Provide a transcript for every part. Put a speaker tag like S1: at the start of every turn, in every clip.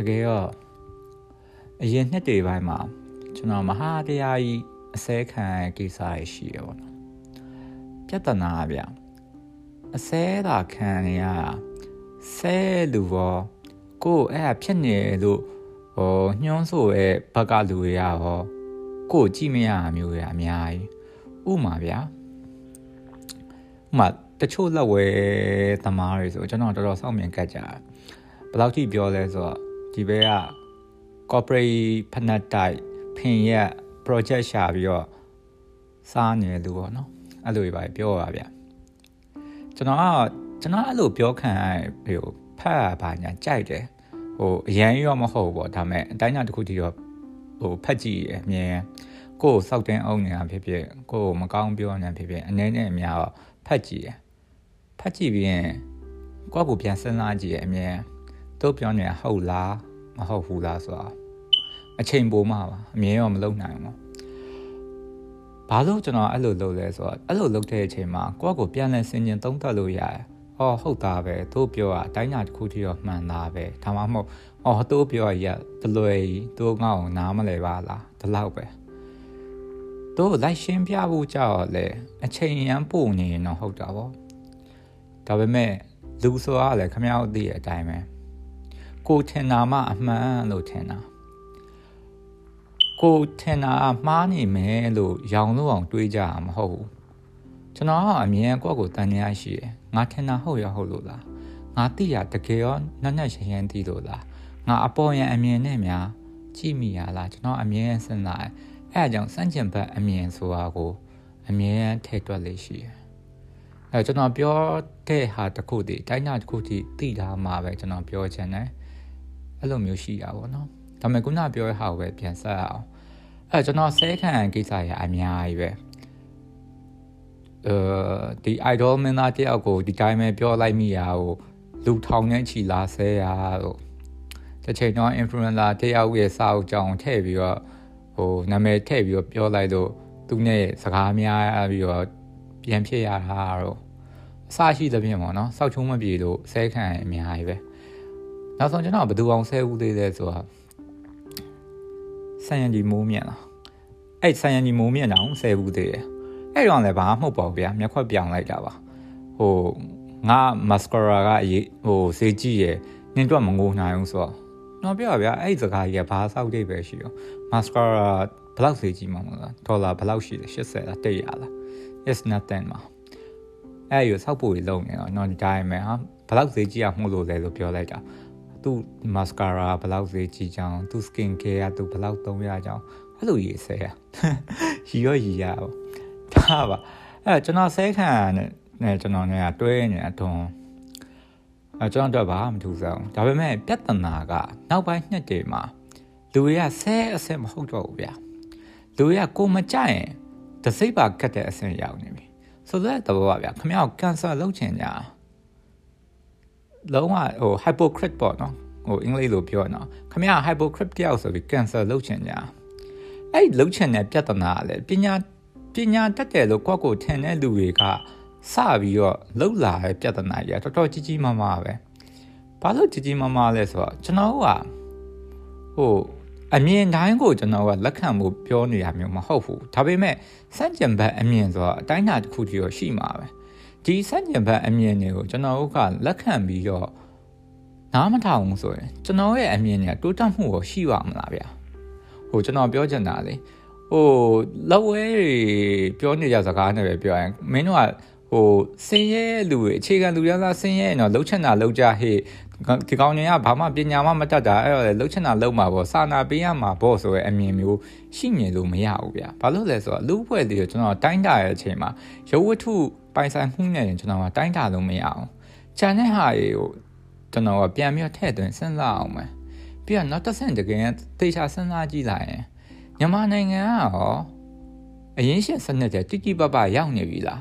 S1: တကယ်တော့အရင်နှစ်တွေပိုင်းမှာကျွန်တော်မဟာတရားကြီးအစဲခံကိစ္စရရှိရပါတော့ပြဿနာဗျအစဲတာခံနေရဆဲလူရောကိုအဲ့ဒါဖြစ်နေလို့ဟောညှိုးဆိုရဲ့ဘက်ကလူတွေရဟောကိုကြည့်မရမျိုးရအများကြီးဥမာဗျာဥမာတချို့လက်ဝဲသမားတွေဆိုကျွန်တော်တော်တော်စောင့်မြင်ကြကြဘယ်လောက်ထိပြောလဲဆိုတော့ ဒီဘက်က corporate ဖနက်တိုက်ဖင်ရက် project ရှာပြီးတော့စားနေလူပေါ့နော်အဲ့လိုပဲပြောပါဗျကျွန်တော်ကကျွန်တော်အဲ့လိုပြောခံရဟိုဖတ်ရပါညာကြိုက်တယ်ဟိုအရန်ရောမဟုတ်ပေါ့ဒါပေမဲ့အတိုင်းအတာတစ်ခုတည်းတော့ဟိုဖတ်ကြည့်ရအမြင်ကိုယ်စောက်တင်အောင်နေတာဖြစ်ဖြစ်ကိုယ်မကောင်းပြောနေတာဖြစ်ဖြစ်အနေနဲ့အများတော့ဖတ်ကြည့်ရဖတ်ကြည့်ပြီးရင်ကိုယ့်ကိုပြန်စဉ်းစားကြည့်ရအမြင် တို့ပြောနေတာဟုတ်လားမဟုတ်ဘူးလားဆိုတော့အချိန်ပိုမှပါအမြင်ရောမလုံနိုင်ဘူးဘာလို့ကျွန်တော်အဲ့လိုလုပ်လဲဆိုတော့အဲ့လိုလုပ်တဲ့အချိန်မှာကိုယ့်ကိုပြန်လဲဆင်ခြင်သုံးသပ်လို့ရတယ်။အော်ဟုတ်တာပဲ။သူပြောတာအတိုင်းညာတစ်ခုတည်းတော့မှန်တာပဲ။ဒါမှမဟုတ်အော်သူပြောရတလွယ်ကြီးသူငါ့ကိုနားမလဲပါလား။ဒီလောက်ပဲ။သူလိုက်ရှင်းပြဖို့ကြောက်လဲအချိန်ရန်ပို့နေရင်တော့ဟုတ်တာပေါ့။ဒါပေမဲ့လူဆိုတာလည်းခမရောက်သိတဲ့အတိုင်းပဲ။ ကိုထင်တာမှအမှန်လို့ထင်တာ။ကိုထင်တာမှားနေမယ်လို့ရောင်လို့အောင်တွေးကြတာမဟုတ်ဘူးကျွန်တော်ကအမြင်ကိုယ့်ကိုတန်ရရှိတယ်ငါထင်တာဟုတ်ရဟုတ်လို့လားငါသိရတကယ်ရောနက်နက်ရှင်းရှင်းသိလို့လားငါအပေါ်ရန်အမြင်နဲ့များကြည့်မိရလားကျွန်တော်အမြင်စဉ်းစားအဲအကြောင်းစန့်ကျင်ဘက်အမြင်ဆိုတာကိုအမြင်ထည့်တွက်လေးရှိတယ်အဲကျွန်တော်ပြောတဲ့ဟာတစ်ခုတည်းတိုင်းနာတစ်ခုတည်းသိတာမှပဲကျွန်တော်ပြောချင်တယ် အဲ့လိုမျိုးရှိတာပေါ့နော်ဒါပေမဲ့ခုနပြောတဲ့ဟာကိုပဲပြန်ဆက်အောင်အဲကျွန်တော်ဆဲခံကိစ္စရအများကြီးပဲအဲဒီ idol မင်းသားတယောက်ကိုဒီတိုင်းပဲပြောလိုက်မိရဟိုလူထောင်နဲ့ချီလာဆဲရတော့တစ်ချိန်တော့ influencer တယောက်ရဲ့စာအုပ်ကြောင်းထည့်ပြီးတော့ဟိုနာမည်ထည့်ပြီးတော့ပြောလိုက်လို့သူနဲ့စကားများပြီးတော့ပြန်ဖြစ်ရတာတော့အစရှိသဖြင့်ပေါ့နော်စောက်ချုံးမပြေလို့ဆဲခံအများကြီးပဲ နောက်ဆုံးကျွန်တော်ဘယ်သူအောင်ဆဲဦးသေးလဲဆိုတော့ဆန်ရန်ဒီမိုးမြင့်လားအဲ့ဆန်ရန်ဒီမိုးမြင့်တောင်ဆဲဘူးသေးတယ်အဲ့တော့လည်းဘာမှမဟုတ်ပါဘူးဗျာမျက်ခွက်ပြောင်းလိုက်တာပါဟိုငါမစကာရာကအရေးဟိုစေးကြည့်ရယ်နင်းတော့မငိုနိုင်ဘူးဆိုတော့တော့ပြောဗျာအဲ့စကားကြီးကဘာစောက်တိတ်ပဲရှိရောမစကာရာဘယ်လောက်စေးကြည့်မှာမလားဒေါ်လာဘယ်လောက်ရှိလဲ80လား100လား yes nothing မှာအဲ့ရဆောက်ဖို့လုံးနေတော့တော့ဒီတိုင်းပဲဟာဘယ်လောက်ဈေးကြီးအောင်မှုလို့လဲလို့ပြောလိုက်တာ သူ့ mascara ဘယ်လောက်ဈေးကြီးကြောင်းသူ့ skin care ကသူဘယ်လောက်သုံးရကြောင်းအဲ့လိုရေးဆဲရရီရောရီရပါဒါပါအဲ့ကျွန်တော်ဆဲခံနဲ့ကျွန်တော်နဲ့တွဲနေအထုံးအဲကျွန်တော်တော့ဘာမှမထူးစားဘူးဒါပေမဲ့ပြဿနာကနောက်ပိုင်းနှစ်တည်းမှာလူတွေကဆဲအဆင်မဟုတ်တော့ဘူးဗျာလူတွေကကိုမကြရင်တစိပ်ပါကတ်တဲ့အဆင်ရောက်နေပြီဆိုတော့တဘောပါဗျာခမရောက်ကန်ဆာလုပ်ချင်ကြ လုံးဝဟို hypocrite ပေါ့နော်ဟိုအင်္ဂလိပ်လိုပြောနော်ခမရ hypocrite တယောက်ဆိုပြီး cancer လုပ်ချင်ကြအဲ့လုပ်ချင်တဲ့ပြဿနာကလည်းပညာပညာတတ်တယ်လို့ကိုယ့်ကိုထင်တဲ့လူတွေကစပြီးတော့လှုပ်လာတဲ့ပြဿနာကြီးတော်တော်ကြီးကြီးမားမားပဲဘာလို့ကြီးကြီးမားမားလဲဆိုတော့ကျွန်တော်ကဟိုအမြင်တိုင်းကိုကျွန်တော်ကလက်ခံမှုပြောနေရမျိုးမဟုတ်ဘူးဒါပေမဲ့စန့်ကျင်ဘက်အမြင်ဆိုတော့အတိုင်းအတာတစ်ခုတည်းရရှိမှာပဲ ဒီစန့်ကျင်ဘက်အမြင်တွေကိုကျွန်တော်တို့ကလက်ခံပြီးတော့နားမထောင်ဘူးဆိုရင်ကျွန်တော်ရဲ့အမြင်တွေကတိုးတက်မှုကိုရှိပါမလားဗျာဟိုကျွန်တော်ပြောချင်တာလေဟိုလောက်ဝဲတွေပြောနေကြစကားနဲ့ပဲပြောရင်မင်းတို့ကဟိုစင်ရဲလူတွေအခြေခံလူရသားစင်ရဲတော့လှုပ်ချင်တာလှုပ်ကြဟေ့ဒီကောင်တွေကဘာမှပညာမှမတတ်တာအဲ့တော့လေလှုပ်ချင်တာလှုပ်မှာပေါ့စာနာပေးရမှာပေါ့ဆိုရဲအမြင်မျိုးရှိမြင်လို့မရဘူးဗျာဘာလို့လဲဆိုတော့လူဖွဲ့လေးကိုကျွန်တော်တိုင်းတာရဲ့အချိန်မှာရုပ်ဝတ္ထု ပိုင်ဆိုင်မှုနဲ့ကျွန်တော်ကတိုင်းတာလို့မရအောင်ခြံတဲ့ဟာတွေကိုကျွန်တော်ကပြန်ပြီးထည့်သွင်းစဉ်းစားအောင်မယ်ပြီးတော့နောက်တစ်ဆင့်တကယ်သေချာစဉ်းစားကြည့်လိုက်ရင်မြန်မာနိုင်ငံကရောအရင်ရှင်းစနစ်တဲ့တိတိပပရောက်နေပြီလား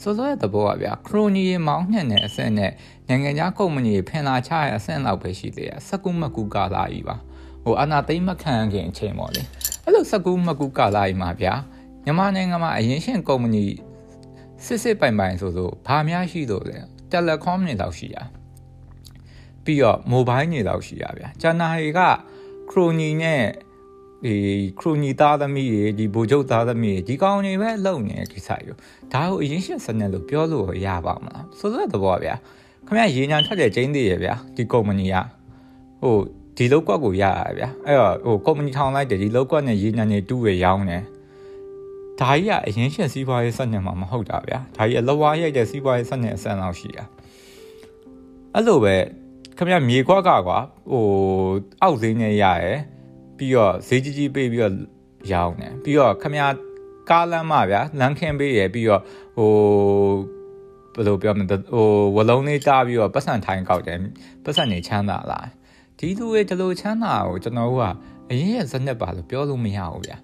S1: ဆိုတော့တဲ့ဘောကဗျာခရိုနီရေမောင်းညံ့တဲ့အဆင့်နဲ့နိုင်ငံခြားကုမ္ပဏီဖင်လာချရအဆင့်လောက်ပဲရှိသေးတယ်စကုမကူကာလာကြီးပါဟိုအနာသိမ့်မခံခင်အချိန်ပေါ့လေအဲ့လိုစကုမကူကာလာကြီးမှာဗျာမြန်မာနိုင်ငံမှာအရင်ရှင်းကုမ္ပဏီ စစ်စစ်ပိုင်ပိုင်ဆိုဆိုဘာများရှိလို့လဲတယ်လီကွန်နေတော့ရှိတာပြီးတော့ mobile နေတော့ရှိရဗျာကျန်တာတွေက crony နဲ့ဒီခရူနီသားသမီးတွေဒီဘူကျုပ်သားသမီးတွေဒီကောင်တွေပဲလုံနေတဲ့ကိစ္စယူဒါကိုအရင်ရှင်းစနစ်လို့ပြောလို့ရပါမလားဆိုတဲ့သဘောဗျာခင်ဗျရေညာထွက်တဲ့ကျင်းသေးရဗျာဒီကုမ္ပဏီကဟိုဒီလောက်ကွက်ကိုရရဗျာအဲ့တော့ဟိုကုမ္ပဏီထောင်လိုက်တယ်ဒီလောက်ကွက်နဲ့ရေညာနေတူးရရောင်းတယ် ဒါကြီးကအရင်ရှင်းစီးပွားရေးစနစ်မှာမဟုတ်တာဗျာဒါကြီးအလဝါရိုက်တဲ့စီးပွားရေးစနစ်အစမ်းလောက်ရှိတာအဲ့လိုပဲခင်ဗျမြေခွက်ကကွာဟိုအောက်ဈေးနဲ့ရရယ်ပြီးတော့ဈေးကြီးကြီးပေးပြီးတော့ရောင်းတယ်ပြီးတော့ခမရကားလမ်းမဗျာလမ်းခင်းပေးရပြီးတော့ဟိုဘယ်လိုပြောမလဲဟိုဝလုံးလေးတားပြီးတော့ပတ်စံထိုင်ကောက်တယ်ပတ်စံနေချမ်းသာလာဒီလူရဲ့ဒီလိုချမ်းသာကိုကျွန်တော်တို့ကအရင်ရဲ့စနစ်ပါလို့ပြောလို့မရဘူးဗျာ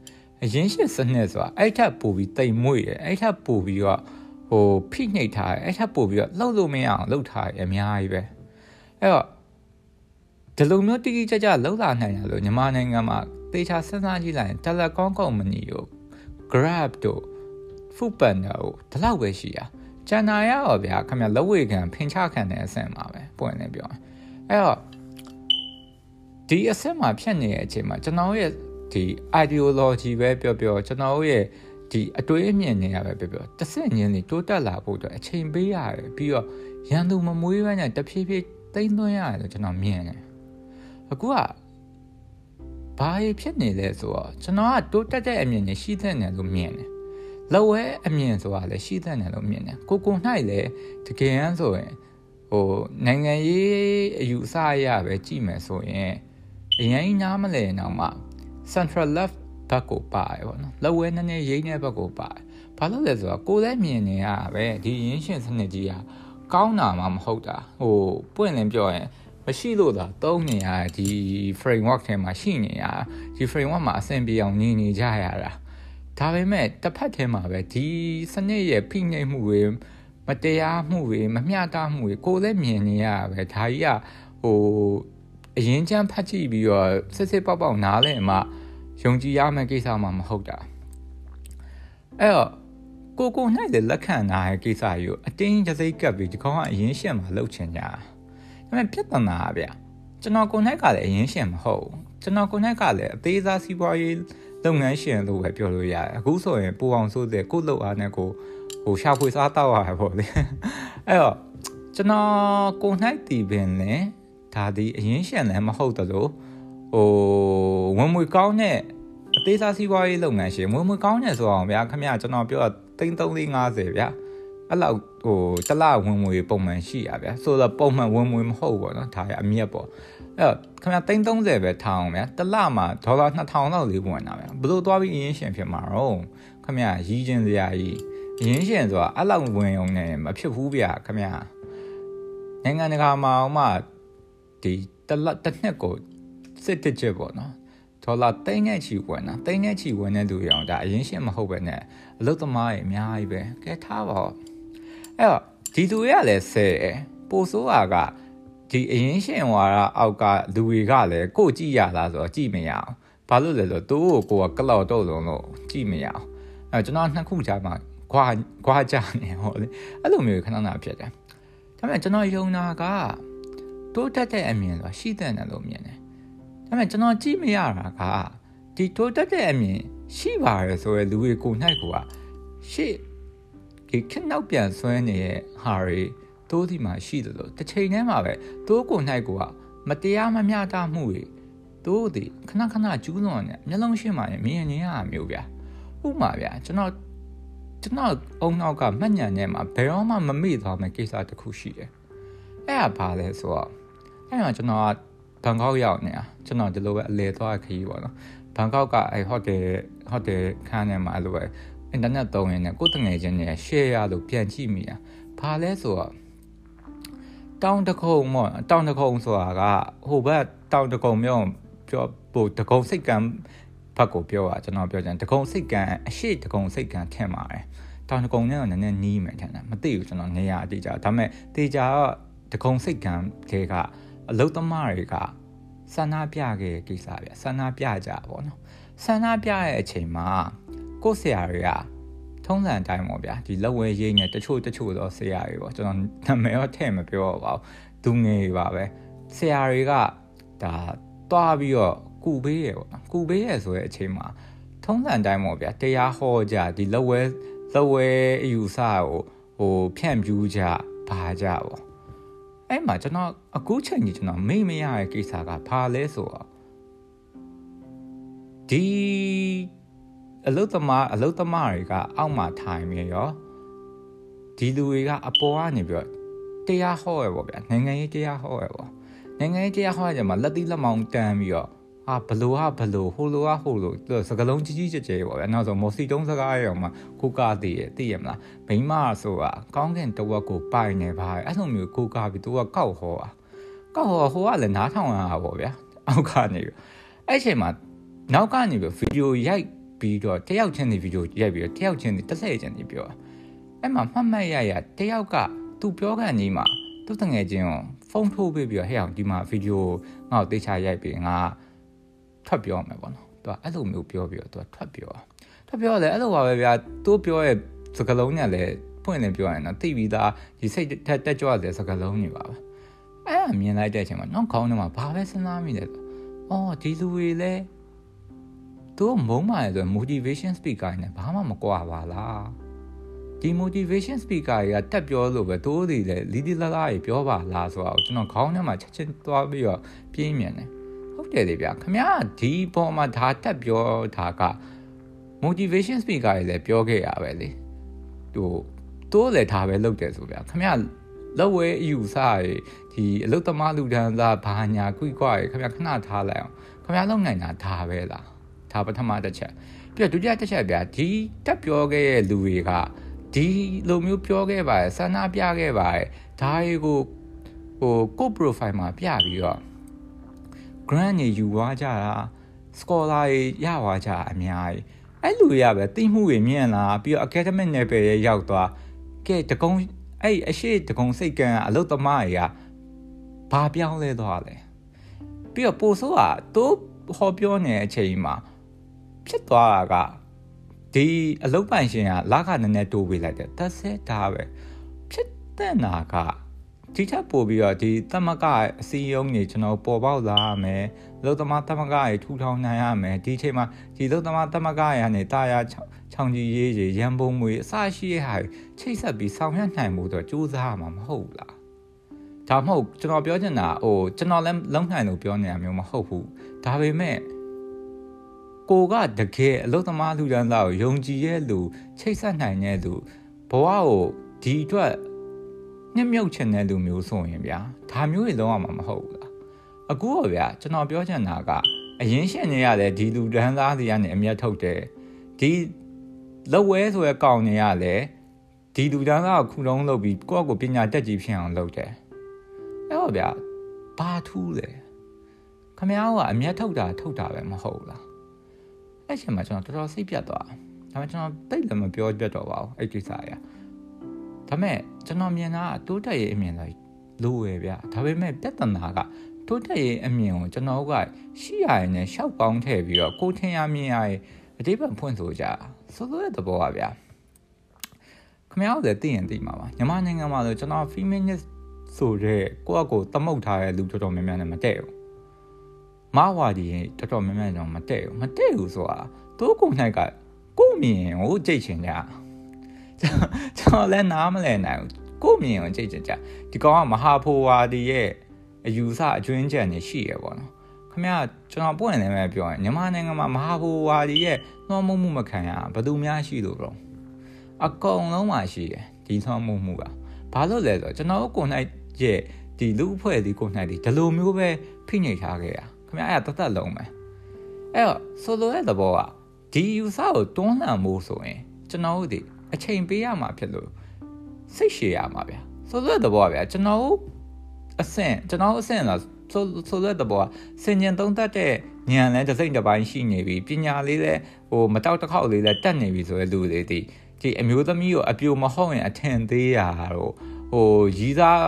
S1: အရင်ရှစ်စနစ်ဆိုတာအဲ့ထက်ပိုပြီးတိမ်မွေ့ရအဲ့ထက်ပိုပြီးတော့ဟိုဖိနှိပ်ထားရအဲ့ထက်ပိုပြီးတော့လှုပ်လို့မရအောင်လှုပ်ထားရအများကြီးပဲအဲ့တော့ဒီလိုမျိုးတိတိကျကျလောက်လာနိုင်တယ်လို့မြန်မာနိုင်ငံမှာသေချာစဉ်းစားကြည့်လိုက်ရင် telecom company ကို Grab တို့ Foodpanda တို့ဒီလောက်ပဲရှိတာကျန်တာရတော့ဗျာခင်ဗျလက်ဝေခံဖင်ချခံတဲ့အဆင့်မှာပဲပွင့်နေပြောအဲ့တော့ဒီအဆင့်မှာဖြစ်နေတဲ့အချိန်မှာကျွန်တော်ရဲ့ ဒီ ideology ပဲပြောပြောကျွန်တော်ရဲ့ဒီအတွေးအမြင်တွေကပဲပြောပြောတစ်ဆင့်ချင်းနေတိုးတက်လာဖို့အတွက်အချိန်ပေးရတယ်ပြီးတော့ရန်သူမမွေးဘဲနဲ့တဖြည်းဖြည်းတိမ့်သွင်းရတယ်လို့ကျွန်တော်မြင်တယ်အခုကဘာဖြစ်နေလဲဆိုတော့ကျွန်တော်ကတိုးတက်တဲ့အမြင်နဲ့ရှိတဲ့နယ်လို့မြင်တယ်လောဝဲအမြင်ဆိုတာလည်းရှိတဲ့နယ်လို့မြင်တယ်ကိုကို၌လည်းတကယ်ရန်ဆိုရင်ဟိုနိုင်ငံရေးအယူအဆအရပဲကြည့်မယ်ဆိုရင်အရင်နားမလဲတော့မှ central left ဘက်ကိုပါတယ်ပေါ့နော်လောဝဲနည်းနည်းရိမ့်တဲ့ဘက်ကိုပါတယ်ဘာလို့လဲဆိုတော့ကိုယ်လည်းမြင်နေရပဲဒီရင်းရှင်စနစ်ကြီးကကောင်းတာမှမဟုတ်တာဟိုပွင့်လင်းပြောရင်မရှိလို့သာသုံးနေရဒီ framework ထဲမှာရှိနေရဒီ framework မှာအဆင်ပြေအောင်နေနေကြရတာဒါပေမဲ့တစ်ဖက်ထဲမှာပဲဒီစနစ်ရဲ့ဖိနှိပ်မှုတွေမတရားမှုတွေမမျှတမှုတွေကိုလည်းမြင်နေရပဲဒါကြီးကဟို အရင်ချမ်းဖတ်ကြည့်ပြီးတော့စစ်စစ်ပေါက်ပေါက်နားလဲမှယုံကြည်ရမယ့်ကိစ္စမှမဟုတ်တာအဲ့တော့ကိုကို၌လည်းလက်ခံနာရဲ့ကိစ္စကြီးကိုအတင်းကြစိတ်ကပ်ပြီးဒီကောင်ကအရင်ရှက်မှာလှုပ်ချင်ကြဒါပေမဲ့ပြဿနာဗျကျွန်တော်ကို၌ကလည်းအရင်ရှက်မဟုတ်ကျွန်တော်ကို၌ကလည်းအသေးစားစီးပွားရေးလုပ်ငန်းရှင်လို့ပဲပြောလို့ရတယ်အခုဆိုရင်ပူအောင်ဆိုတဲ့ကိုလှုပ်အားနဲ့ကိုဟိုရှာဖွေစားတော့ရပေါ့လေအဲ့တော့ကျွန်တော်ကို၌တည်ပင်လဲ ဒါဒီအရင်ရှန်တယ်မဟုတ်သလိုဟိုဝင်မွေကောင်းတဲ့အသေးစားစီးပွားရေးလုပ်ငန်းရှင်ဝင်မွေကောင်းတယ်ဆိုအောင်ဗျာခင်ဗျာကျွန်တော်ပြောတာ3350ဗျာအဲ့လောက်ဟိုတလဝင်မွေပုံမှန်ရှိရဗျာဆိုတော့ပုံမှန်ဝင်မွေမဟုတ်ဘောနော်ဒါရအမြက်ပေါ့အဲ့တော့ခင်ဗျာ330ပဲထားအောင်ဗျာတလမှာဒေါ်လာ2000လောက်လေးဝင်တာဗျာဘလို့သွားပြီးအရင်ရှင်ဖြစ်မှာတော့ခင်ဗျာရီးချင်းစရာကြီးအရင်ရှင်ဆိုတာအဲ့လောက်ဝင်အောင်နဲ့မဖြစ်ဘူးဗျာခင်ဗျာနိုင်ငံတကာမှာအောင်မှ ဒီတလတစ်နှစ်ကိုစစ်တစ်ချက်ပေါ့နော်ဒေါ်လာသိန်းနဲ့ချီဝင်တာသိန်းနဲ့ချီဝင်တဲ့လူရောဒါအရင်ရှင်းမဟုတ်ပဲနဲ့အလုတ်သမားတွေအများကြီးပဲကဲထားပါဦးအဲ့တော့ဒီလူရလည်းဆဲပိုဆိုးတာကဒီအရင်ရှင်းဝါရအောက်ကလူတွေကလည်းကိုကြည့်ရလားဆိုတော့ကြည့်မရအောင်ဘာလို့လဲဆိုတော့သူ့ကိုကိုကကလောက်တော့လုံးလို့ကြည့်မရအောင်အဲကျွန်တော်နှစ်ခုကြားမှာခွာခွာကြနေဟောလေအဲ့လိုမျိုးခဏခဏဖြစ်တယ်ဒါပေမဲ့ကျွန်တော်ယုံတာက တိုးတက်တဲ့အမြင်ဆိုတာရှိတဲ့တယ်လို့မြင်တယ်ဒါပေမဲ့ကျွန်တော်ကြည့်မရတာကဒီတိုးတက်တဲ့အမြင်ရှိပါရဆိုရယ်လူတွေကိုနိုင်ကရှေ့ဒီခက်နောက်ပြန်ဆွဲနေတဲ့ဟာတွေတိုးဒီမှာရှိတယ်လို့တစ်ချိန်တည်းမှာပဲတိုးကိုနိုင်ကမတရားမမျှတမှုတွေတိုးဒီခဏခဏကျူးလွန်နေမျက်လုံးရှင်းမှမြင်နေရမျိုးဗျာဥမာဗျာကျွန်တော်ကျွန်တော်အုံနောက်ကမှတ်ညံထဲမှာဘယ်တော့မှမမေ့သွားမယ့်ကိစ္စတစ်ခုရှိတယ်အဲ့ဒါဘာလဲဆိုတော့ အဲ့တော့ကျွန်တော်ကဘန်ကောက်ရောက်နေတာကျွန်တော်ဒီလိုပဲအလဲသွားခရီးပေါ့နော်ဘန်ကောက်ကအဲဟိုတယ်ဟိုတယ်ခန်းထဲမှာအဲ့လိုပဲအင်တာနက်သုံးရင်လည်းကိုယ်တငယ်ချင်းတွေ share ရလို့ပြန်ကြည့်မိတာဘာလဲဆိုတော့တောင်တခုံမော့တောင်တခုံဆိုတာကဟိုဘက်တောင်တခုံမျိုးပြောပို့တကုံစိတ်ကံဘက်ကိုပြောတာကျွန်တော်ပြောချင်တကုံစိတ်ကံအရှိတကုံစိတ်ကံထင်ပါတယ်တောင်တကုံနဲ့တော့နည်းနည်းနီးမယ်ထင်တယ်မသိဘူးကျွန်တော်နေရာအတိအကျဒါပေမဲ့တေချာကတကုံစိတ်ကံခဲက အလုတ်သမားတွေကဆန္ဒပြခဲ့ကိစ္စဗျဆန္ဒပြကြပါဘောနော်ဆန္ဒပြရဲ့အချိန်မှာကိုဆရာတွေကထုံးစံအတိုင်းပေါ့ဗျာဒီလက်ဝဲရိတ်နဲ့တချို့တချို့သောဆရာတွေပေါ့ကျွန်တော်နာမည်တော့ထည့်မပြောပါဘူးသူငယ်ပါပဲဆရာတွေကဒါတွားပြီးတော့ကူပေးရပေါ့နော်ကူပေးရဆိုတဲ့အချိန်မှာထုံးစံတိုင်းပေါ့ဗျာတရားဟောကြဒီလက်ဝဲလက်ဝဲအယူဆကိုဟိုဖြန့်ပြူးကြဘာကြပေါ့ အဲ့မှာကျွန်တော်အခုချိန်ကြီးကျွန်တော်မိမရတဲ့ကိစ္စကဘာလဲဆိုတော့ဒီအလုသမားအလုသမားတွေကအောက်မှာထိုင်မြရောဒီလူတွေကအပေါ်ကနေပြီးတော့တရားဟောရပေါ့ဗျာနိုင်ငံရေးတရားဟောရပေါ့နိုင်ငံရေးတရားဟောရကြမှာလက်သီးလက်မောင်းတန်းပြီးတော့ အာဘလိုဟာဘလိုဟိုလိုဟာဟိုလိုစကလုံးကြီးကြီးကျယ်ကျယ်ပေါ့ဗျာနောက်ဆုံးမော်စီတုံးစကားရောမှာကိုကာတည်ရသိရမလားမိမဆိုတာကောင်းကင်တဝက်ကိုပိုင်နေပါအဲ့လိုမျိုးကိုကာပြီးသူကကောက်ဟောอ่ะကောက်ဟောဟိုကလည်းနားထောင်ရတာပေါ့ဗျာအောက်ကနေအဲ့အချိန်မှာနောက်ကနေပြီးဗီဒီယိုရိုက်ပြီးတော့တယောက်ချင်းဒီဗီဒီယိုရိုက်ပြီးတော့တယောက်ချင်းဒီတစ်ဆက်ချင်းဒီပြောအဲ့မှာမှတ်မှတ်ရရတယောက်ကသူပြောကန်ကြီးမှာသူတငယ်ချင်းကိုဖုန်းထိုးပေးပြီးတော့ဟဲ့အောင်ဒီမှာဗီဒီယိုငါ့ကိုတေချာရိုက်ပြီးငါ ထွက်ပြောမယ်ပေါ့နော်သူကအဲ့လိုမျိုးပြောပြီးတော့သူကထွက်ပြောထွက်ပြောတယ်အဲ့လိုပါပဲဗျာသူပြောရဲ့စကလုံးနဲ့လည်းဖွင့်နေပြောရင်တော့သိပြီးသားဒီစိတ်တက်တက်ကြွတဲ့စကလုံးတွေပါပဲအဲ့အမြင်လိုက်တဲ့အချိန်မှာနောက်ခေါင်းထဲမှာဘာပဲစဉ်းစားမိလဲအော်ဒီလူတွေလည်းသူမုံမာရဆို motivation speaker နဲ့ဘာမှမကွာပါလားဒီ motivation speaker တွေကတက်ပြောလို့ပဲတိုးတွေလည်းလီဒီလာလာကြီးပြောပါလားဆိုတော့ကျွန်တော်ခေါင်းထဲမှာချက်ချင်းသွားပြီးတော့ပြင်းမြန်တယ်ဟု တ်တယ်လေဗျာခမရဒီပေါ်မှာဒါတက်ပြောတာက motivation speaker တွေလည်းပြောခဲ့ရပဲလေဟိုတိုးလည်းဒါပဲလုပ်တယ်ဆိုဗျာခမရလောက်ဝဲအယူဆရဒီအလုတ်သမားလူဒန်းသားဘာညာကွိကွာရခမရခဏထားလိုက်အောင်ခမရလုံနိုင်တာဒါပဲလားဒါပထမတစ်ချက်ပြီးတော့ဒုတိယတစ်ချက်ဗျာဒီတက်ပြောခဲ့တဲ့လူတွေကဒီလိုမျိုးပြောခဲ့ပါတယ်ဆန္ဒပြခဲ့ပါတယ်ဒါတွေကိုဟိုကို profile မှာပြပြီးတော့ grant တွေယူသွားကြတာ scholar တွေရသွားကြအများကြီးအဲ့လူရပဲသိမှုတွေမြင့်လာပြီးတော့ academic level ရဲ့ရောက်သွားကဲတကုံအဲ့အရှိတကုံစိတ်ကံအလုတ်သမားတွေကဘာပြောင်းလဲသွားလဲပြီးတော့ပိုဆိုးကသူဟောပြောနေတဲ့အချိန်မှာဖြစ်သွားတာကဒီအလုတ်ပိုင်ရှင်ကလခနည်းနည်းတိုးပေးလိုက်တယ်တက်ဆက်ဒါပဲဖြစ်တဲ့နာက ဒီထက်ပိုပြီးတော့ဒီတမကအစည်းအရုံးတွေကျွန်တော်ပေါ်ပေါက်လာရမယ်လုတ်သမားတမကတွေထူထောင်နိုင်ရမယ်ဒီချိန်မှာဒီလုတ်သမားတမကရနေတာယာချောင်ကြီးရေးကြီးရန်ပုံငွေအစရှိတဲ့ဟာချိတ်ဆက်ပြီးဆောင်ရွက်နိုင်မှုတော့စူးစမ်းမှာမဟုတ်လားဒါမဟုတ်ကျွန်တော်ပြောချင်တာဟိုကျွန်တော်လည်းလုံနိုင်လို့ပြောနေတာမျိုးမဟုတ်ဘူးဒါပေမဲ့ကိုကတကယ်အလုသမားလူဒန်းသားကိုယုံကြည်ရဲ့လူချိတ်ဆက်နိုင်တဲ့လူဘဝကိုဒီအတွက် ညှမြုပ်ချင်တဲ့လူမျိုးဆိုရင်ဗျာဒါမျိုးတွေလုံးဝမဟုတ်ဘူးလားအခုတော့ဗျာကျွန်တော်ပြောချင်တာကအရင်ရှင်နေရတယ်ဒီလူဒန်းသားတွေကနေအမျက်ထုတ်တယ်ဒီလက်ဝဲဆိုရကောင်းနေရလဲဒီလူဒန်းသားကိုခုလုံးလုပ်ပြီးကိုယ့်ကိုပညာတက်ကြီးဖြစ်အောင်လုပ်တယ်အဲ့တော့ဗျာဘာထူးလဲခမ ्या ကအမျက်ထုတ်တာထုတ်တာပဲမဟုတ်လားအဲ့ချိန်မှာကျွန်တော်တော်တော်စိတ်ပြတ်သွားဒါပေမဲ့ကျွန်တော်တိတ်လည်းမပြောပြတ်တော့ပါဘူးအဲ့ကိစ္စအရာ ဒါပေမဲ့ကျွန်တော်မြင်တာတိုးတက်ရေးအမြင်လိုက်လို့ရဗျဒါပေမဲ့ပြဿနာကတိုးတက်ရေးအမြင်ကိုကျွန်တော်ကရှိရရင်လည်းရှောက်ပေါင်းထည့်ပြီးတော့ကိုထင်ရမြင်ရရင်အတိပ္ပံဖွင့်ဆိုကြဆိုလိုတဲ့သဘောပါဗျာခမရောက်တဲ့သိရင်သိမှာပါညီမနိုင်ငံမှာဆိုကျွန်တော် feminist ဆိုတဲ့ကိုယ့်အကိုသမုတ်ထားတဲ့လူတော်တော်များများနဲ့မတည့်ဘူးမဝါဒီတော်တော်များများတော့မတည့်ဘူးမတည့်ဘူးဆိုတာသူ့ကိုယ်၌ကကိုမြင်ကိုကြိတ်ချင်ကြ ကျွန်တော်လည်းနားမလည်နိုင်ဘူးကိုမြင်ကိုကြိတ်ချင်ကြဒီကောင်ကမဟာဖိုဝါဒီရဲ့အယူဆအကျွင်းကြံနေရှိရပေါ့နော်ခမရကျွန်တော်ပွင့်နေမယ်ပြောရင်မြန်မာနိုင်ငံမှာမဟာဘူဝါဒီရဲ့နှောမှုမှုမခံရဘယ်သူများရှိလို့တော့အကုန်လုံးမှာရှိတယ်ဒီနှောမှုမှုကဘာလို့လဲဆိုတော့ကျွန်တော်ကိုယ်၌ရဲ့ဒီလူအဖွဲ့ဒီကိုယ်၌ဒီဒီလိုမျိုးပဲဖိနှိပ်ထားခဲ့ရခမရအဲ့ဒါတသက်လုံးပဲအဲ့တော့ဆိုလိုတဲ့သဘောကဒီယူဆကိုတွန်းလှန်ဖို့ဆိုရင်ကျွန်တော်တို့ဒီ အချိန်ပေးရမှာဖြစ်လို့စိတ်ရှည်ရမှာဗျာဆိုလိုတဲ့သဘောကဗျာကျွန်တော်အဆင့်ကျွန်တော်အဆင့်လားဆိုဆိုတဲ့ဘောစင်ញံသုံးသက်တဲ့ဉာဏ်လဲတစ်စိမ့်တစ်ပိုင်းရှိနေပြီပညာလေးလဲဟိုမတောက်တစ်ခေါက်လေးလဲတက်နေပြီဆိုတဲ့လူတွေဒီဒီအမျိုးသမီးကိုအပြိုမဟုတ်ရင်အထင်သေးတာတော့ဟိုရီးသား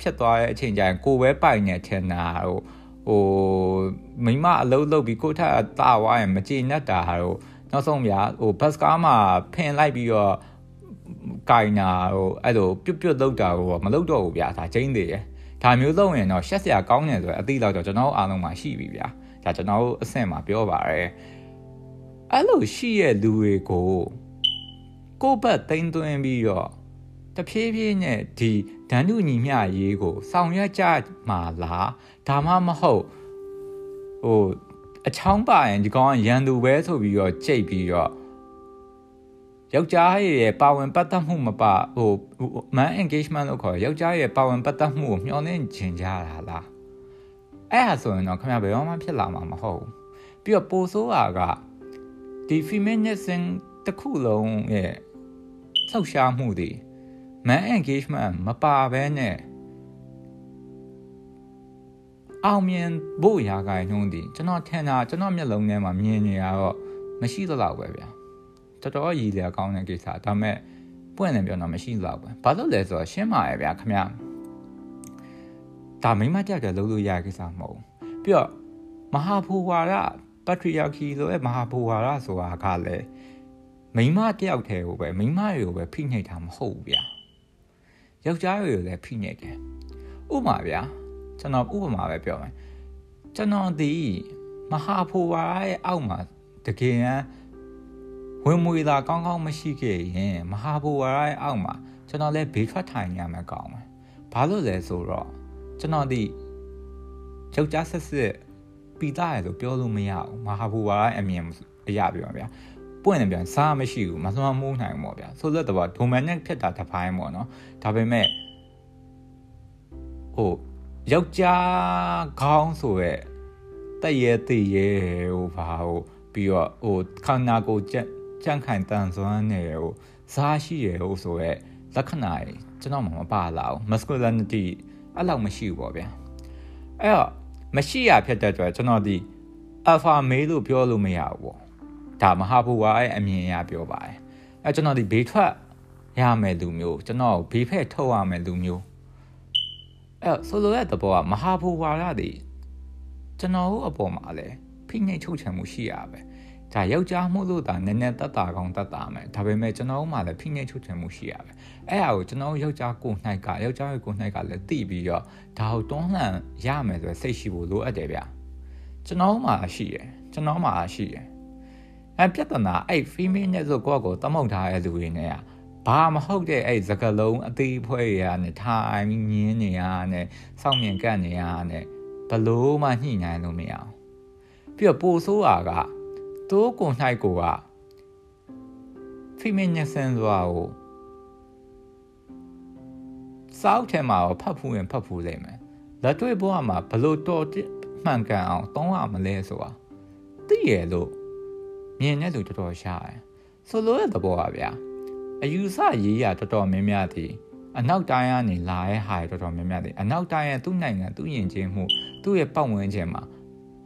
S1: ဖြစ်သွားတဲ့အချိန်ကျရင်ကိုပဲပိုင်နေထင်တာဟိုဟိုမိမအလုံးလုံးပြီးကိုထက်တာဝါရင်မကြည်နဲ့တာတော့ နောက်ဆုံးဗျာဟိုဘတ်စကားမှာဖင်လိုက်ပြီးတော့ကင်နာဟိုအဲ့လိုပြုတ်ပြုတ်လောက်တာဟိုမလောက်တော့ဘူးဗျာဒါချင်းသေးရယ်ဒါမျိုးလုပ်ရင်တော့ရှက်စရာကောင်းတယ်ဆိုရင်အသိလောက်တော့ကျွန်တော်အားလုံးမှာရှိပြီဗျာဒါကျွန်တော်အဆင့်မှာပြောပါရယ်အဲ့လိုရှိရဲ့လူတွေကိုကိုယ့်ဘက်တိမ့်သွင်းပြီးတော့တဖြည်းဖြည်းနဲ့ဒီဒန်းတူညီမျှရေးကိုဆောင်ရွက်ကြမှာလားဒါမှမဟုတ်ဟို အချောင်းပါရင်ဒီကောင်ကရန်သူပဲဆိုပြီးတော့ကြိတ်ပြီးတော့ယောက်ျားရဲ့ပါဝင်ပတ်သက်မှုမပါဟို man engagement လို့ခေါ်ယောက်ျားရဲ့ပါဝင်ပတ်သက်မှုကိုမျှော်လင့်ချင်ကြတာလားအဲ့ဒါဆိုရင်တော့ခင်ဗျာဘယ်တော့မှဖြစ်လာမှာမဟုတ်ဘူးပြီးတော့ပိုဆိုးတာကဒီ feminism တစ်ခုလုံးရဲ့လှုပ်ရှားမှုတွေ man engagement မပါဘဲနဲ့ အောင်မြင်ဖို့ရာဂိုင်နှုံးဒီကျွန်တော်ထင်တာကျွန်တော်မျက်လုံးထဲမှာမြင်နေရတော့မရှိသလောက်ပဲဗျာတော်တော်ရည်လျာကောင်းတဲ့ကိစ္စဒါပေမဲ့ပွင့်တယ်ပြောတော့မရှိသလောက်ပဲဘာလို့လဲဆိုတော့ရှင်းပါရဲ့ဗျာခင်ဗျာဒါမိမတက်တယ်လုပ်လို့ရတဲ့ကိစ္စမဟုတ်ဘူးပြီးတော့မဟာဘူဝါဒ patriarchy ဆိုတဲ့မဟာဘူဝါဒဆိုတာကလည်းမိမတယောက်တည်းကိုပဲမိမတွေကိုပဲဖိနှိပ်တာမဟုတ်ဘူးဗျာယောက်ျားတွေကိုလည်းဖိနှိပ်တယ်ဥပမာဗျာ ကျွန်တော်ဥပမာပဲပြောမယ်ကျွန်တော်ဒီမဟာဘူဝါဒရဲ့အောက်မှာတကယ်ဝင်မွေသာကောင်းကောင်းမရှိခဲ့ရင်မဟာဘူဝါဒရဲ့အောက်မှာကျွန်တော်လည်းဘေးထွက်ထိုင်ရမယ်ကောင်းမယ်ဘာလို့လဲဆိုတော့ကျွန်တော်ဒီယောက်ျားဆက်ဆက်ပီသားရလို့ပြောလို့မရဘူးမဟာဘူဝါဒအမြင်အရာပြောပါဗျာပွင့်တယ်ပြန်စားမရှိဘူးမစွမ်းမိုးနိုင်ဘူးပေါ့ဗျာဆိုတော့တော့ဒိုမန်နဲ့ဖြစ်တာတစ်ပိုင်းပေါ့နော်ဒါပေမဲ့ဟို ယောက်ျားခေါင်းဆိုရဲတက်ရဲတည်ရဲဟိုဘာဟိုပြီးတော့ဟိုခန္ဓာကိုယ်ကြက်ကြန့်ခိုင်တန်စွမ်းနေဟိုစားရှိရဟိုဆိုရဲလက္ခဏာကြီးကျွန်တော်မှမပါလာဘူး masculinity အဲ့လောက်မရှိဘူးပေါ့ဗျာအဲ့တော့မရှိရဖြစ်တဲ့အတွက်ကျွန်တော်ဒီ alpha male လို့ပြောလို့မရဘူးပေါ့ဒါမဟာဘူဝါရဲ့အမြင်အရပြောပါတယ်အဲကျွန်တော်ဒီဘေးထွက်ရမယ်လူမျိုးကျွန်တော်ဘေးဖက်ထုတ်ရမယ်လူမျိုး အဲဆိုလိုတဲ့သဘောကမဟာဘူဝါရတွေကျွန်တော်တို့အပေါ်မှာလည်းဖိနှိပ်ချုပ်ချယ်မှုရှိရပဲဒါယောက်ျားမှုလို့ဒါနည်းနည်းတတ်တာကောင်းတတ်တာမယ်ဒါပေမဲ့ကျွန်တော်တို့မှလည်းဖိနှိပ်ချုပ်ချယ်မှုရှိရပဲအဲ့ဒါကိုကျွန်တော်ယောက်ျားကိုနှိုက်ကယောက်ျားရဲ့ကိုနှိုက်ကလည်းသိပြီးတော့ဒါကိုတွန်းလှန်ရမယ်ဆိုစိတ်ရှိဖို့လိုအပ်တယ်ဗျကျွန်တော်မှရှိရယ်ကျွန်တော်မှရှိရယ်အဲပြဿနာအဲ့ female နဲ့ဆိုကိုယ့်ကိုတမုတ်ထားတဲ့လူတွေနဲ့ ဘာမဟုတ်တဲ့အဲ့စကလုံးအသေးဖွဲရနဲ့ထိုင်မြင်းနေရနဲ့စောင့်မြင်ကတ်နေရနဲ့ဘလို့မှညှိနှိုင်းလို့မရအောင်ပြီးတော့ပိုဆိုးတာကတိုးကို၌ကိုက feminism ဆိုတာကိုစောက်ထဲမှာဖတ်ဖူးရင်ဖတ်ဖူးလိမ့်မယ်လက်တွေ့ဘဝမှာဘလို့တော်မှန်ကန်အောင်တောင်းရမလဲဆိုတာသိရလို့မြင်တဲ့လူတော်တော်ရှားတယ်ဆိုလိုတဲ့သဘောပါဗျာ အယူဆရေးရတော်တော်များများသည်အနောက်တိုင်းကနေလာတဲ့ဟာတော်တော်များများသည်အနောက်တိုင်းရဲ့သူ့နိုင်ငံသူ့ယဉ်ကျေးမှုသူ့ရဲ့ပတ်ဝန်းကျင်မှာ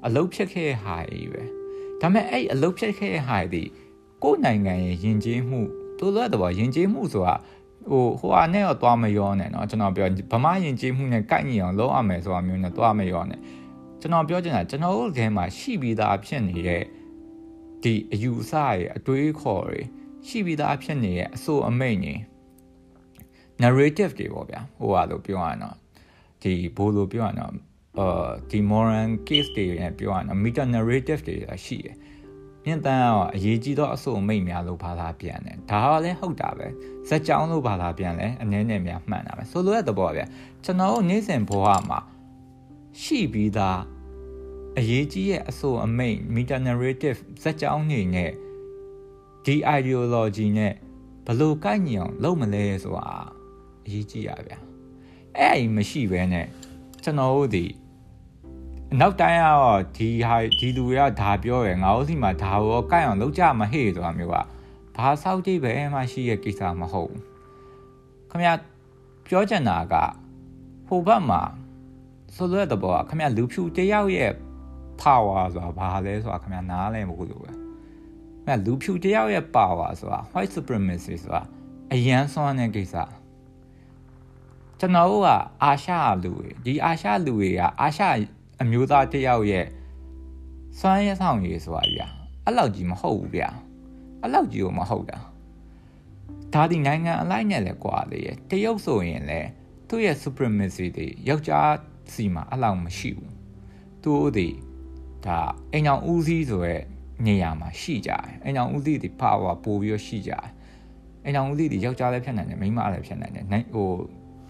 S1: အလုတ်ဖြစ်ခဲ့တဲ့ဟာကြီးပဲဒါပေမဲ့အဲ့အလုတ်ဖြစ်ခဲ့တဲ့ဟာသည်ကိုယ်နိုင်ငံရဲ့ယဉ်ကျေးမှုတို့လို့တော့ယဉ်ကျေးမှုဆိုတာဟိုဟိုဟာနဲ့တော့သွားမရောနဲ့เนาะကျွန်တော်ပြောဗမာယဉ်ကျေးမှုနဲ့ကိုက်ညီအောင်လုပ်ရမယ်ဆိုတာမျိုးနဲ့သွားမရောနဲ့ကျွန်တော်ပြောချင်တာကျွန်တော်တို့ထဲမှာရှိပြီးသားဖြစ်နေတဲ့ဒီအယူအဆရဲ့အတွေးခေါ်တွေ ရှိပြီးသားဖြစ်နေရဲ့အဆိုအမိတ်တွေ narrative တွေပေါ့ဗျာဟိုဟာလို့ပြောရအောင်တော့ဒီဘိုးလို့ပြောရအောင်တော့အာဒီ moral case တွေနဲ့ပြောရအောင် meta narrative တွေရှိတယ်မြင့်တန်းအောင်အရေးကြီးသောအဆိုအမိတ်များလို့ဘာသာပြန်တယ်ဒါကလည်းဟုတ်တာပဲဇက်ကြောင်းလို့ဘာသာပြန်လဲအနည်းနဲ့များမှန်တာပဲဆိုလိုတဲ့သဘောဗျာကျွန်တော်တို့နေ့စဉ်ဘဝမှာရှိပြီးသားအရေးကြီးရဲ့အဆိုအမိတ် meta narrative ဇာတ်ကြောင်းနေနဲ့ ဒီ ideology နဲ့ဘလို့ကိုက်ညီအောင်လုပ်မလဲဆိုတာအရေးကြီးရဗျာအဲ့အိမရှိဘဲနဲ့ကျွန်တော်တို့ဒီနောက်တိုင်းကတော့ဒီဟာဒီလူတွေကဒါပြောရယ်ငါတို့စီမှာဒါရောကိုက်အောင်လုပ်ကြမဟေ့ဆိုတာမျိုးကဘာစောက်ကြည့်ပဲမှရှိရဲ့ကိစ္စမဟုတ်ဘူးခမရပြောချင်တာကဟိုဘက်မှာဆိုလိုတဲ့ဘောကခမရလူဖြူတယောက်ရဲ့ power ဆိုတာဘာလဲဆိုတာခင်ဗျာနားလဲမဟုတ်လို့ပဲ။ အဲလူဖြူတယောက်ရဲ့ power ဆိုတာ white supremacy ဆိုတာအရန်ဆွမ်းတဲ့ကိစ္စ။ကျွန်တော်တို့ကအာရှလူတွေဒီအာရှလူတွေကအာရှအမျိုးသားတယောက်ရဲ့စွမ်းရဆောင်ရည်ဆိုတာဗျာအဲ့လောက်ကြီးမဟုတ်ဘူးဗျာအဲ့လောက်ကြီးကိုမဟုတ်တာဒါဒီနိုင်ငံအလိုက်နဲ့လဲကွာလေတရုတ်ဆိုရင်လဲသူသူ့ရဲ့ supremacy တွေယောက်ျားစီမှာအလောက်မရှိဘူးသူတို့တွေဒါအိမ်အောင်ဦးစီးဆိုရဲ နေရာမှာရှိကြတယ်အိမ်အောင်ဦးစီးတွေ power ပို့ပြီးတော့ရှိကြတယ်အိမ်အောင်ဦးစီးတွေယောက်ျားလည်းဖြစ်နိုင်တယ်မိန်းမလည်းဖြစ်နိုင်တယ်နိုင်ဟို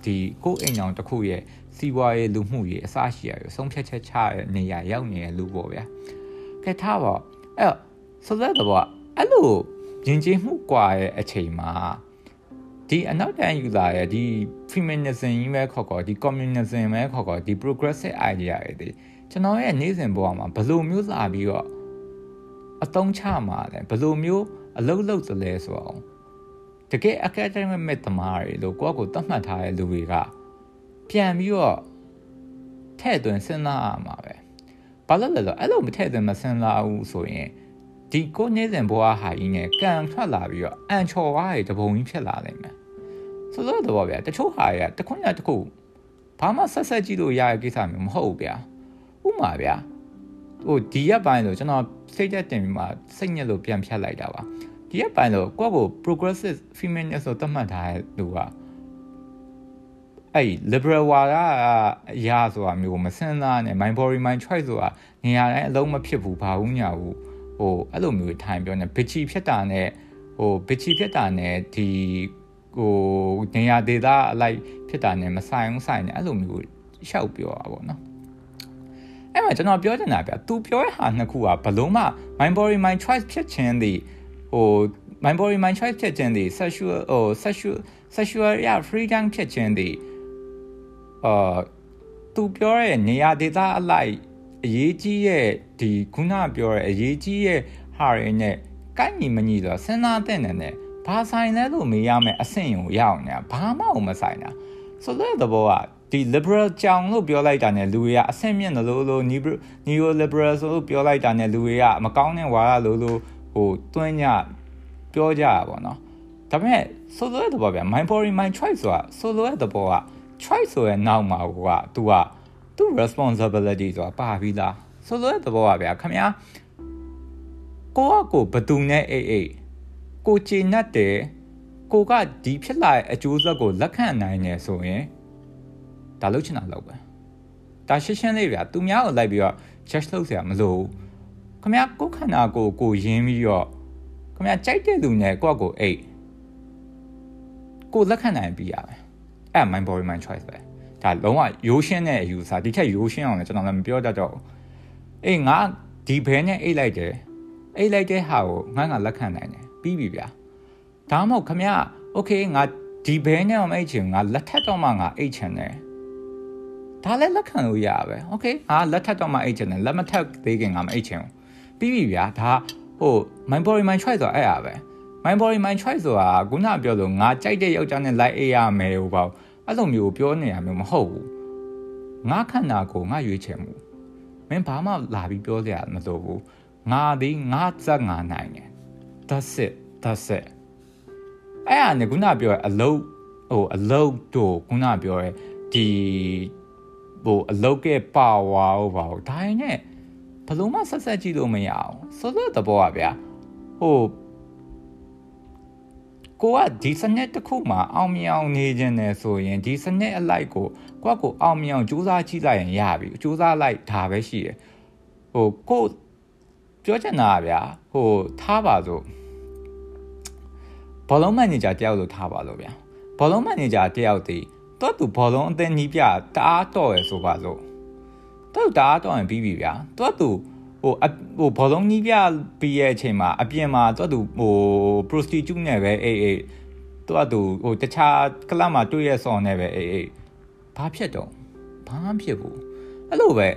S1: ဒီကိုယ်အိမ်အောင်တစ်ခုရဲ့စီးပွားရေးလူမှုရေးအစရှိရရဆုံးဖြတ်ချက်ချတဲ့နေရာရောက်နေတဲ့လူပေါ့ဗျာကဲထားပါအဲ့ဆိုတော့အဲ့လိုယဉ်ကျေးမှုကွာရဲ့အချိန်မှာဒီအနောက်တန်းယူလာရဲ့ဒီ feminism ကြီးပဲခေါ်ခေါ်ဒီ communism ပဲခေါ်ခေါ်ဒီ progressive idea တွေကျွန်တော်ရဲ့နေ့စဉ်ဘဝမှာဘယ်လိုမျိုးလာပြီးတော့ အသုံးချမှာလဲဘယ်လိုမျိုးအလုပ်လုပ်သလဲဆိုအောင်တကယ် academic မဲ့သမားတွေလို့ကိုယ့်ကိုသတ်မှတ်ထားတဲ့လူတွေကပြန်ပြီးတော့ထဲ့သွင်းစဉ်းစားရမှာပဲဘာလို့လဲဆိုတော့အဲ့လိုမထဲ့သွင်းမစဉ်းစားဘူးဆိုရင်ဒီကိုနေစဉ်ဘွားဟာကြီးနဲ့ကံထွက်လာပြီးတော့အန်ချော်ဝါးတွေတပုံကြီးဖြစ်လာနိုင်မယ်ဆိုတော့တော့ဗျာတချို့ဟာတွေကတခွန်းရတခုဘာမှဆက်ဆက်ကြည့်လို့ရတဲ့ကိစ္စမျိုးမဟုတ်ဘူးဗျာဥမာဗျာ ဟိုဒီရက်ပိုင်းဆိုကျွန်တော်စိတ်သက်တင်ပြီးမှစိတ်ညစ်လို့ပြန်ဖြတ်လိုက်တာပါဒီရက်ပိုင်းဆိုကိုယ့်ကို progressive feminist ဆိုသတ်မှတ်ထားတဲ့လူကအဲ့ liberal ဝါဒအရာဆိုတာမျိုးမစင်စားနဲ့ my body my choice ဆိုတာနေရာတိုင်းအလုံးမဖြစ်ဘူးဘာဘူးညာဘူးဟိုအဲ့လိုမျိုးထိုင်ပြောနေဘစ်ချီဖြစ်တာနဲ့ဟိုဘစ်ချီဖြစ်တာနဲ့ဒီဟိုနေရာဒေသအလိုက်ဖြစ်တာနဲ့မဆိုင်ဘူးဆိုင်နေအဲ့လိုမျိုးရှောက်ပြောတာပေါ့နော် အဲ့မှာကျွန်တော်ပြောချင်တာဗျသူပြောတဲ့ဟာနှစ်ခုကဘလုံးမှ my body my choice ဖြစ်ခြင်းဒီဟို my body my choice ဖြစ်ခြင်းဒီ sexual ဟို sexual sexual ရ freedom ဖြစ်ခြင်းဒီအာသူပြောတဲ့နေရာဒေသအလိုက်အရေးကြီးရဲ့ဒီခုနပြောတဲ့အရေးကြီးရဲ့ဟာရင်းနဲ့ကိုက်ညီမညီဆိုစဉ်းစားတဲ့နဲ့နဲ့ဘာဆိုင်လဲလို့မေးရမယ်အဆင့်ကိုရအောင်ညာဘာမှမဆိုင်တာဆိုတဲ့သဘောက ဒီ liberal ကြောင်လို့ပြောလိုက်တာနဲ့လူတွေကအဆင့်မြင့်တယ်လို့လို့ neo liberal ဆိုလို့ပြောလိုက်တာနဲ့လူတွေကမကောင်းတဲ့ဝါဒလို့လို့ဟိုတွင်းညပြောကြတာပေါ့နော်ဒါပေမဲ့ solo ရဲ့သဘောဗျ my body my choice ဆိုတာ solo ရဲ့သဘောက choice ဆိုရဲ့နောက်မှာဟိုက तू ကသူ responsibility ဆိုတာပါပြီးသားဆိုလိုတဲ့သဘောပါဗျာခင်ဗျာကိုကကိုဘသူနဲ့အိတ်အိတ်ကိုချေနှက်တယ်ကိုကဒီဖြစ်လာတဲ့အကျိုးဆက်ကိုလက်ခံနိုင်နေဆိုရင် ဒါလုပ်ချင်တာလုပ်ပဲဒါရှင်းရှင်းလေးဗျာသူများကိုလိုက်ပြီးတော့ judge လုပ်เสียမလို့ခင်ဗျာကိုခန္ဓာကိုကိုရင်းပြီးတော့ခင်ဗျာကြိုက်တဲ့လူနဲ့ကိုကကိုအိတ်ကိုလက်ခံနိုင်ပြီးရပဲအဲ့ my body my choice ပဲဒါလုံးဝရိုးရှင်းတဲ့အယူဆဒီထက်ရိုးရှင်းအောင်လည်းကျွန်တော်လည်းမပြောတတ်တော့ဘူးအေးငါဒီဘဲနဲ့အိတ်လိုက်တယ်အိတ်လိုက်တဲ့ဟာကိုငါငါလက်ခံနိုင်တယ်ပြီးပြီဗျာဒါမှမဟုတ်ခမရโอเคငါဒီဘဲနဲ့မအိတ်ချင်ငါလက်ထက်တော့မှငါအိတ်ချင်တယ် ဒါလည်းလက်ခံလို့ရပါပဲโอเคငါလက်ထက်တော့မှအိတ်ချင်တယ်လက်မထက်သေးခင်ငါမအိတ်ချင်ဘူးပြီးပြီဗျာဒါဟို my body my choice ဆိုအဲ့ရပဲ my body my choice ဆိုတာခုနပြောလို့ငါကြိုက်တဲ့ယောက်ျားနဲ့ like အေးရမယ်ဟိုပေါ့အဲ့လိုမျိုးပြောနေရမျိုးမဟုတ်ဘူးငါခန္ဓာကိုငါရွေးချယ်မှုမင်းဘာမှလာပြီးပြောစရာမလိုဘူးငါဒီငါစက်ငါနိုင်တယ် that's it that's it အဲ့ဟာနဲ့ခုနပြောတဲ့အလုတ်ဟိုအလုတ်တို့ခုနပြောရဲဒီ ဟိုအလုတ်ကပါဝါဟိုပါဒါရင်နဲ့ဘလုံးမဆက်ဆက်ကြည့်လို့မရအောင်ဆိုတော့တဘောပါဗျာဟိုကိုကဒီစနစ်တစ်ခုမှာအောင်မြင်အောင်နေခြင်းနဲ့ဆိုရင်ဒီစနစ်အလိုက်ကိုကိုကကိုအောင်မြင်အောင်ကြိုးစားကြည့်လိုက်ရင်ရပြီကြိုးစားလိုက်ဒါပဲရှိတယ်ဟိုကိုပြောချင်တာဗျာဟိုထားပါစို့ဘောလုံးမန်နေဂျာတယောက်လို့ထားပါလို့ဗျာဘောလုံးမန်နေဂျာတယောက်တည် တော့သူဘောလုံးအသင်းကြီးပြတအားတော့ရယ်ဆိုပါစို့တော့တအားတော့ရင်ပြီးပြီဗျာတော့သူဟိုဟိုဘောလုံးကြီးပြပြီးရဲ့အချိန်မှာအပြင်မှာသူ့သူဟို prostitute နဲ့ပဲအေးအေးသူ့သူဟိုတခြားကလပ်မှာတွေ့ရဆော်နဲ့ပဲအေးအေးဘာဖြစ်တော့ဘာမှဖြစ်ဘူးအဲ့လိုပဲ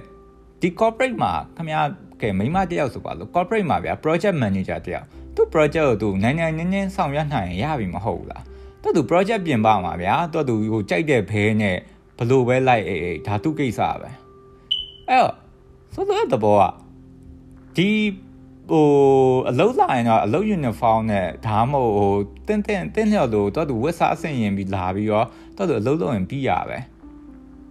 S1: ဒီ corporate မှာခမရကဲမိမတယောက်ဆိုပါလို့ corporate မှာဗျာ project manager တယောက်သူ project ကိုသူနိုင်နိုင်နင်းနင်းဆောင်ရွက်နိုင်ရင်ရပြီမဟုတ်ဘူးလား သူသူ project ပြင်ပါမှာဗျာသူသူဟိုကြိုက်တဲ့ဘဲနဲ့ဘလို့ပဲလိုက်အေးအေးဒါသူကိစ္စပဲအဲ့တော့ဆိုတော့တဘောကဒီဟိုအလုံးလာရင်တော့အလုံး uniform နဲ့ဒါမှမဟုတ်ဟိုတင်းတင်းတင်းလျော်လို့တော့သူဝက်စားအဆင်ရင်ပြီးလာပြီးတော့တော့သူအလုံးလုံးရင်ပြီးရပဲ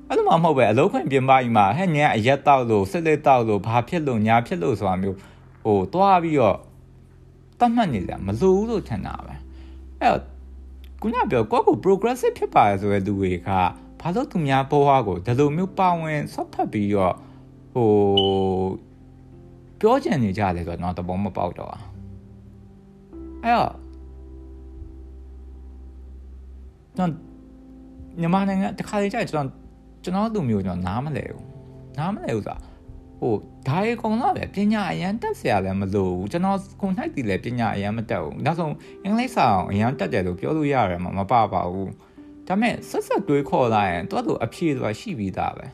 S1: အဲ့လိုမှမဟုတ်ပဲအလုံးခွင့်ပြင်ပါကြီးမှာဟဲ့ညအရက်တောက်လို့စစ်လက်တောက်လို့ဘာဖြစ်လို့ညာဖြစ်လို့ဆိုတာမျိုးဟိုတွားပြီးတော့တတ်မှတ်နေကြမလိုဘူးလို့ထင်တာပဲအဲ့တော့ ခုနပြောကိုကို progressive ဖြစ်ပါဆိုတဲ့လူတွေကဘာဘာလို့သူများဘဝကိုဒီလိုမျိုးပါဝင်ဆော့ဖတ်ပြီးတော့ဟိုပြောချင်နေကြတယ်ဆိုတော့တော့သဘောမပေါက်တော့အဲ့တော့ကျွန်တော်မြန်မာနိုင်ငံတခါလေကြာကျွန်တော်ကျွန်တော်လူမျိုးကျွန်တော်နားမလဲဘူးနားမလဲဘူးဆိုတာ ဟိုဒါရီကုံတော့ပဲပညာအရန်တက်เสียလည်းမလို့ဘူးကျွန်တော်ခုနိုင်တည်လည်းပညာအရန်မတက်ဘူးနောက်ဆုံးအင်္ဂလိပ်စာအောင်အရန်တက်တယ်လို့ပြောလို့ရတယ်မှာမပပါဘူးဒါပေမဲ့ဆက်ဆက်တွေးခေါ်လာရင်တော့သူအဖြေဆိုတာရှိပြီးသားပဲ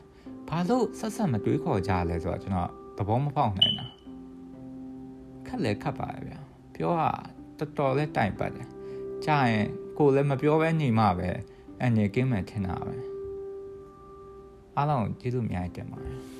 S1: ဘာလို့ဆက်ဆက်မတွေးခေါ်ကြလဲဆိုတော့ကျွန်တော်သဘောမပေါက်နိုင်တာခက်လဲခက်ပါရဲ့ဗျာပြောတာတော်တော်လေးတိုင်ပတ်တယ်ကြာရင်ကိုလည်းမပြောဘဲနေမှပဲအနေကင်းမယ်ထင်တာပဲအားလုံးကျေးဇူးအများကြီးတင်ပါတယ်